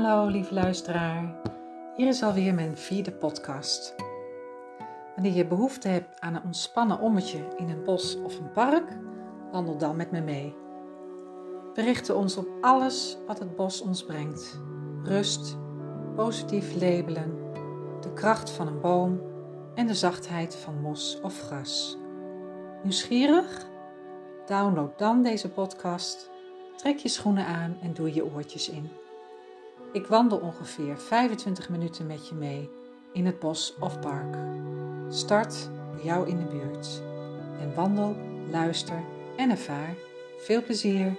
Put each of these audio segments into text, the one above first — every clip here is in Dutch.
Hallo lieve luisteraar, hier is alweer mijn vierde podcast. Wanneer je behoefte hebt aan een ontspannen ommetje in een bos of een park, wandel dan met me mee. We richten ons op alles wat het bos ons brengt. Rust, positief labelen, de kracht van een boom en de zachtheid van mos of gras. Nieuwsgierig? Download dan deze podcast, trek je schoenen aan en doe je oortjes in. Ik wandel ongeveer 25 minuten met je mee in het bos of park. Start bij jou in de buurt. En wandel, luister en ervaar. Veel plezier!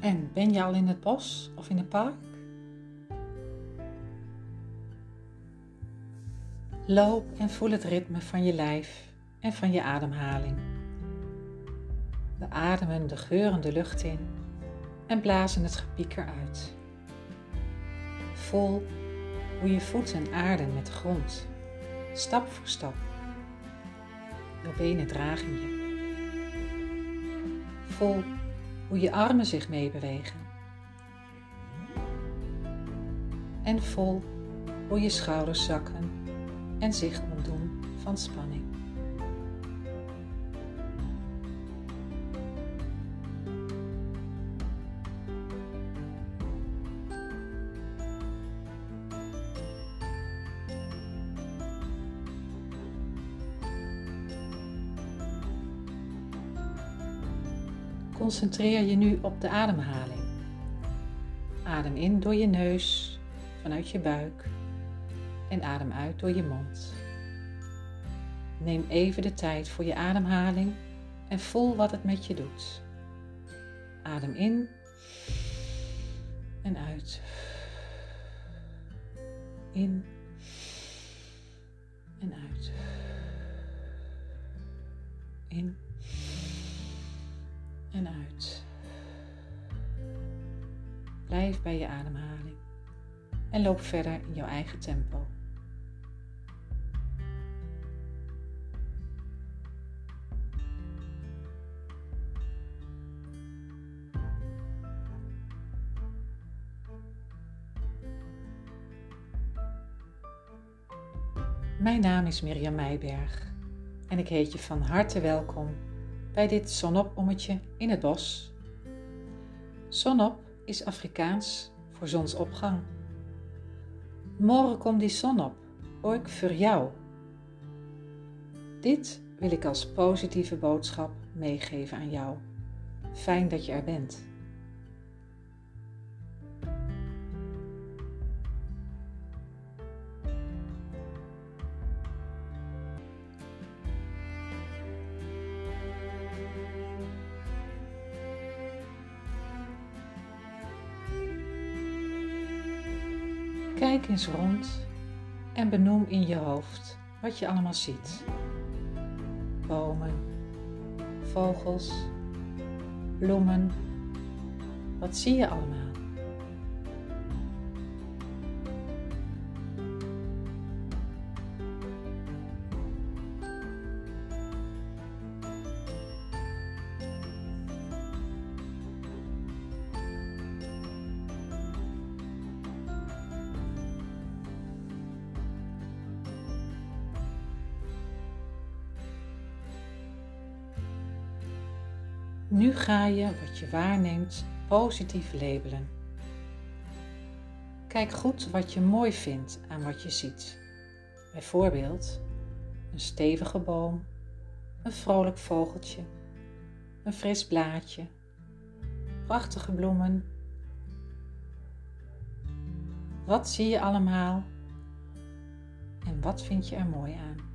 En ben je al in het bos of in het park? Loop en voel het ritme van je lijf en van je ademhaling. We ademen de geurende lucht in en blazen het gepieker uit. Voel hoe je voeten aarden met de grond, stap voor stap. Je benen dragen je. Voel hoe je armen zich meebewegen. En voel hoe je schouders zakken en zich ontdoen van spanning. Concentreer je nu op de ademhaling. Adem in door je neus, vanuit je buik en adem uit door je mond. Neem even de tijd voor je ademhaling en voel wat het met je doet. Adem in en uit. In en uit. In en uit. Blijf bij je ademhaling en loop verder in jouw eigen tempo. Naam is Mirjam Meijberg en ik heet je van harte welkom bij dit zonopommetje in het bos. Zonop is Afrikaans voor zonsopgang. Morgen komt die zon op, ook voor jou. Dit wil ik als positieve boodschap meegeven aan jou. Fijn dat je er bent. Eens rond en benoem in je hoofd wat je allemaal ziet. Bomen, vogels, bloemen. Wat zie je allemaal? Ga je wat je waarneemt positief labelen. Kijk goed wat je mooi vindt aan wat je ziet. Bijvoorbeeld een stevige boom, een vrolijk vogeltje, een fris blaadje, prachtige bloemen. Wat zie je allemaal en wat vind je er mooi aan?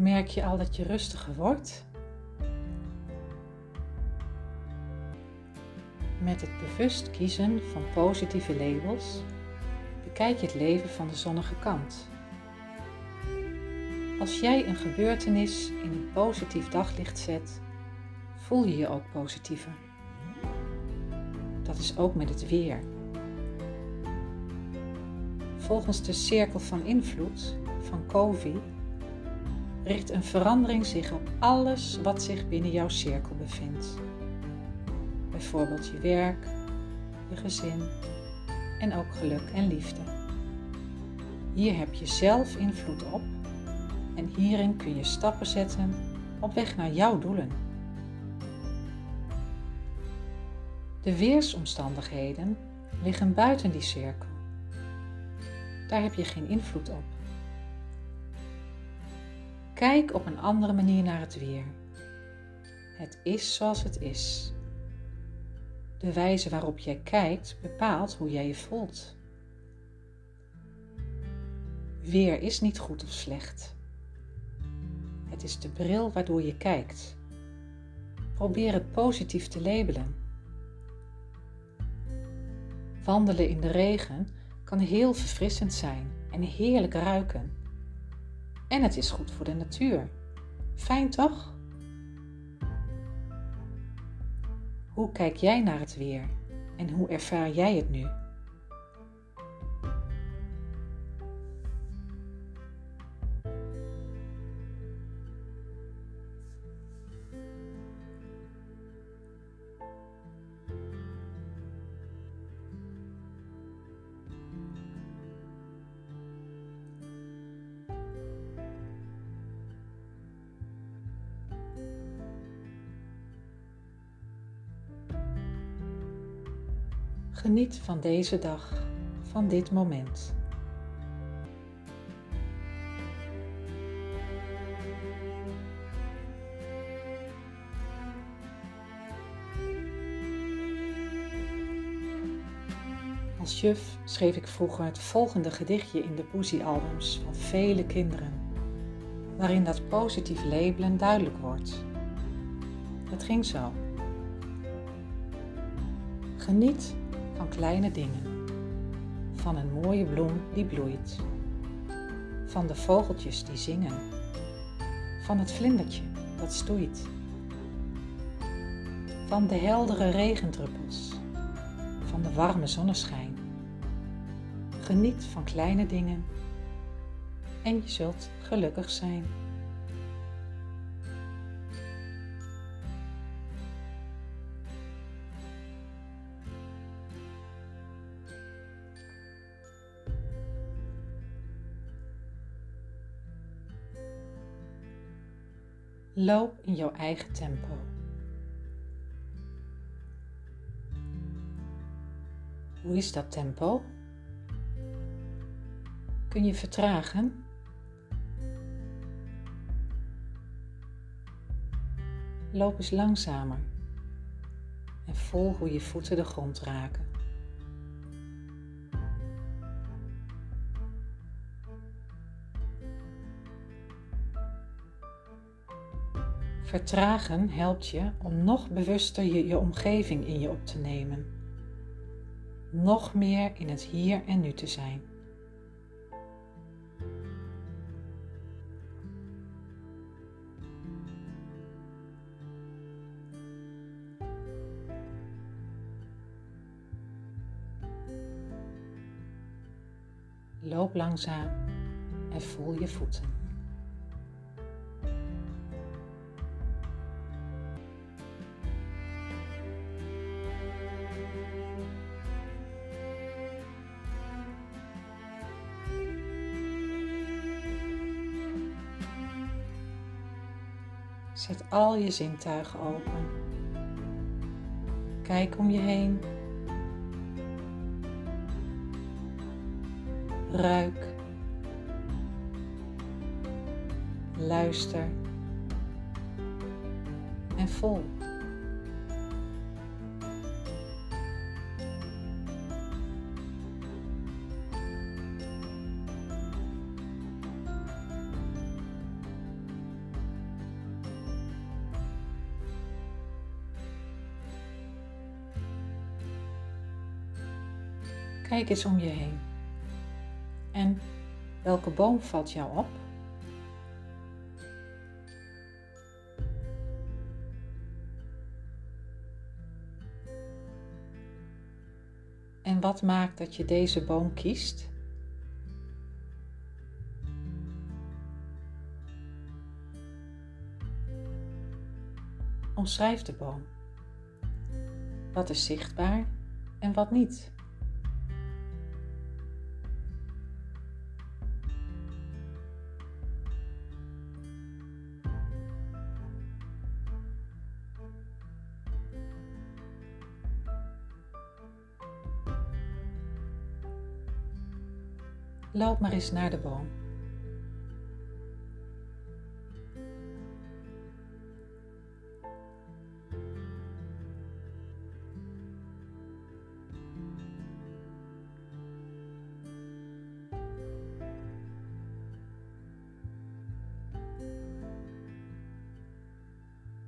Merk je al dat je rustiger wordt? Met het bewust kiezen van positieve labels bekijk je het leven van de zonnige kant. Als jij een gebeurtenis in een positief daglicht zet, voel je je ook positiever. Dat is ook met het weer. Volgens de cirkel van invloed van Covey richt een verandering zich op alles wat zich binnen jouw cirkel bevindt. Bijvoorbeeld je werk, je gezin en ook geluk en liefde. Hier heb je zelf invloed op en hierin kun je stappen zetten op weg naar jouw doelen. De weersomstandigheden liggen buiten die cirkel. Daar heb je geen invloed op. Kijk op een andere manier naar het weer. Het is zoals het is. De wijze waarop jij kijkt bepaalt hoe jij je voelt. Weer is niet goed of slecht. Het is de bril waardoor je kijkt. Probeer het positief te labelen. Wandelen in de regen kan heel verfrissend zijn en heerlijk ruiken. En het is goed voor de natuur. Fijn toch? Hoe kijk jij naar het weer en hoe ervaar jij het nu? Geniet van deze dag, van dit moment. Als juf schreef ik vroeger het volgende gedichtje in de poesiealbums van vele kinderen, waarin dat positief labelen duidelijk wordt. Het ging zo. Geniet van kleine dingen. Van een mooie bloem die bloeit. Van de vogeltjes die zingen. Van het vlindertje dat stoeit. Van de heldere regendruppels. Van de warme zonneschijn. Geniet van kleine dingen en je zult gelukkig zijn. Loop in jouw eigen tempo. Hoe is dat tempo? Kun je vertragen? Loop eens langzamer en voel hoe je voeten de grond raken. Vertragen helpt je om nog bewuster je, je omgeving in je op te nemen. Nog meer in het hier en nu te zijn. Loop langzaam en voel je voeten. Al je zintuigen open. Kijk om je heen. Ruik. Luister. En voel. Kijk eens om je heen. En welke boom valt jou op? En wat maakt dat je deze boom kiest? Omschrijf de boom. Wat is zichtbaar en wat niet? Loop maar eens naar de boom.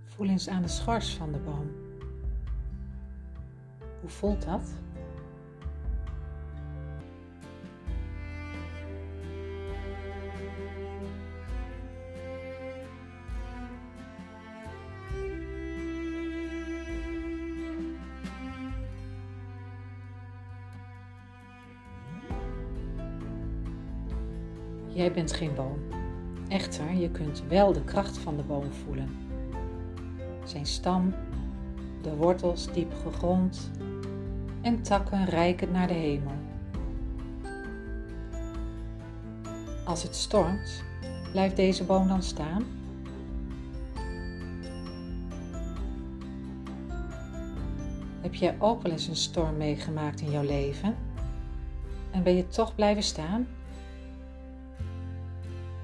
Voel eens aan de schors van de boom. Hoe voelt dat? Jij bent geen boom. Echter, je kunt wel de kracht van de boom voelen. Zijn stam, de wortels diep gegrond en takken reikend naar de hemel. Als het stormt, blijft deze boom dan staan? Heb jij ook wel eens een storm meegemaakt in jouw leven? En ben je toch blijven staan?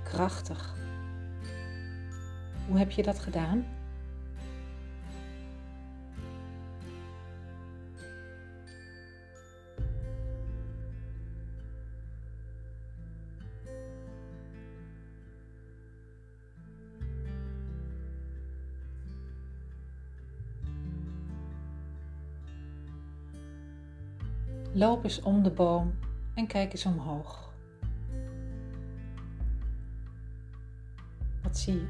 Krachtig. Hoe heb je dat gedaan? Loop eens om de boom en kijk eens omhoog. Zie je?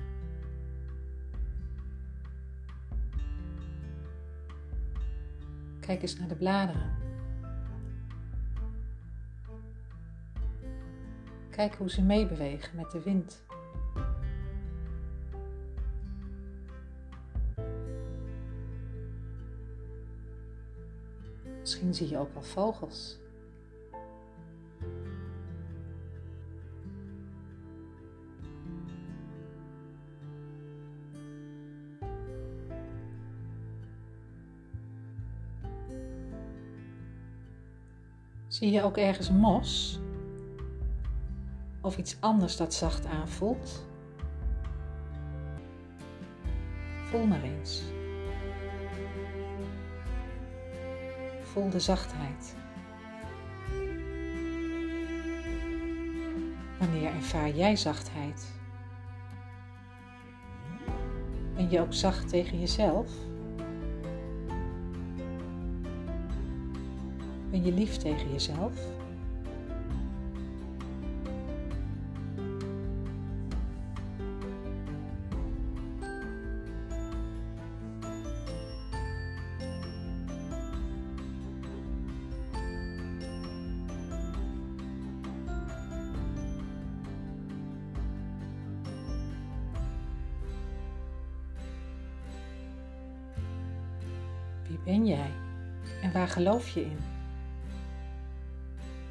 Kijk eens naar de bladeren. Kijk hoe ze meebewegen met de wind. Misschien zie je ook wel vogels. Zie je ook ergens mos? Of iets anders dat zacht aanvoelt? Voel maar eens. Voel de zachtheid. Wanneer ervaar jij zachtheid? Ben je ook zacht tegen jezelf? Ben je lief tegen jezelf? Wie ben jij en waar geloof je in?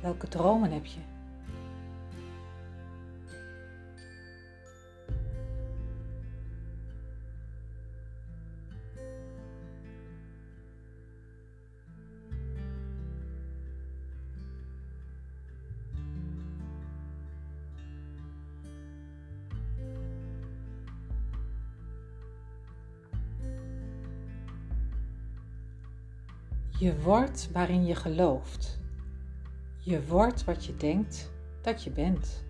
Welke dromen heb je? Je wordt waarin je gelooft. Je wordt wat je denkt dat je bent.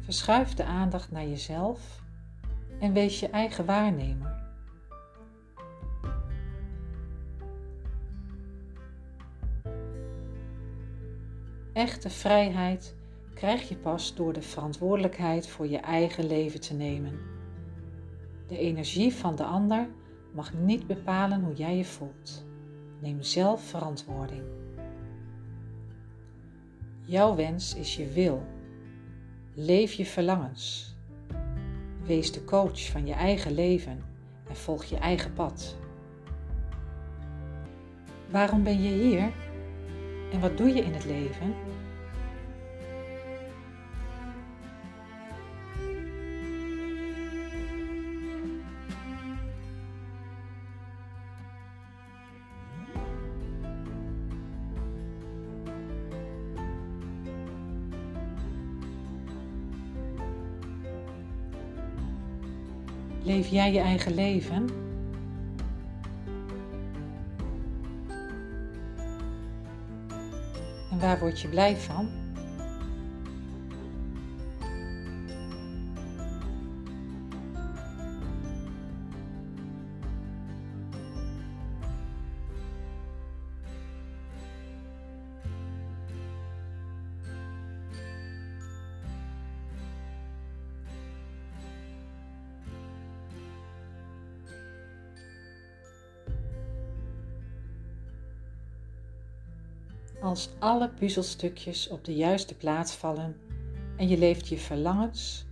Verschuif de aandacht naar jezelf en wees je eigen waarnemer. Echte vrijheid krijg je pas door de verantwoordelijkheid voor je eigen leven te nemen. De energie van de ander mag niet bepalen hoe jij je voelt. Neem zelf verantwoording. Jouw wens is je wil. Leef je verlangens. Wees de coach van je eigen leven en volg je eigen pad. Waarom ben je hier en wat doe je in het leven? Leef jij je eigen leven? En waar word je blij van? Als alle puzzelstukjes op de juiste plaats vallen en je leeft je verlangens,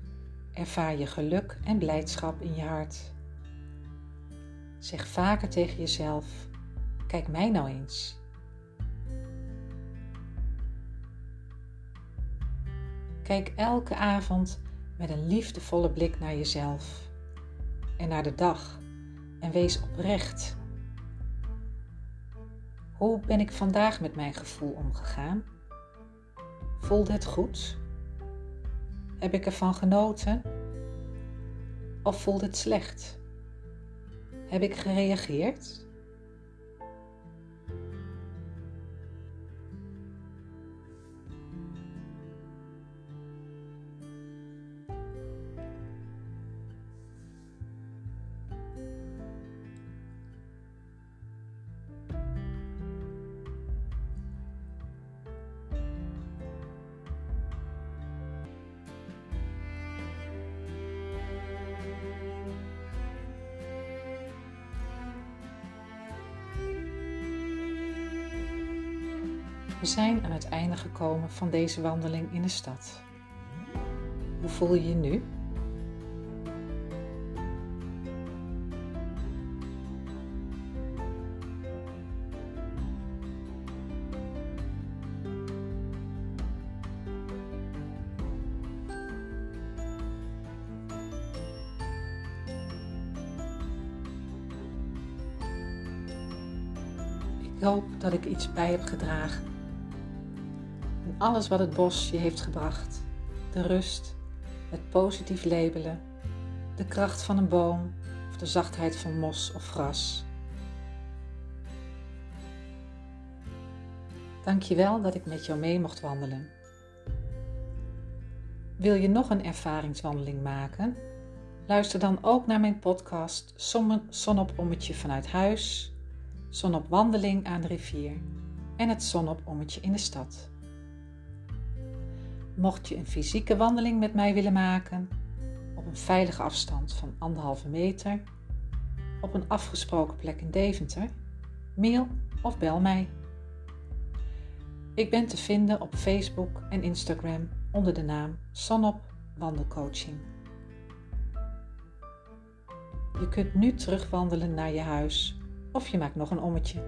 ervaar je geluk en blijdschap in je hart. Zeg vaker tegen jezelf: Kijk mij nou eens. Kijk elke avond met een liefdevolle blik naar jezelf en naar de dag en wees oprecht hoe ben ik vandaag met mijn gevoel omgegaan? Voelde het goed? Heb ik ervan genoten? Of voelde het slecht? Heb ik gereageerd? We zijn aan het einde gekomen van deze wandeling in de stad. Hoe voel je je nu? Ik hoop dat ik iets bij heb gedragen alles wat het bos je heeft gebracht. De rust, het positief labelen, de kracht van een boom of de zachtheid van mos of gras. Dank je wel dat ik met jou mee mocht wandelen. Wil je nog een ervaringswandeling maken? Luister dan ook naar mijn podcast Zonopommetje vanuit huis, Zon op wandeling aan de rivier en het Zonopommetje in de stad. Mocht je een fysieke wandeling met mij willen maken, op een veilige afstand van anderhalve meter, op een afgesproken plek in Deventer, mail of bel mij. Ik ben te vinden op Facebook en Instagram onder de naam Sonop Wandelcoaching. Je kunt nu terugwandelen naar je huis of je maakt nog een ommetje.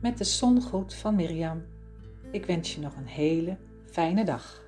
Met de zongroet van Mirjam. Ik wens je nog een hele fijne dag.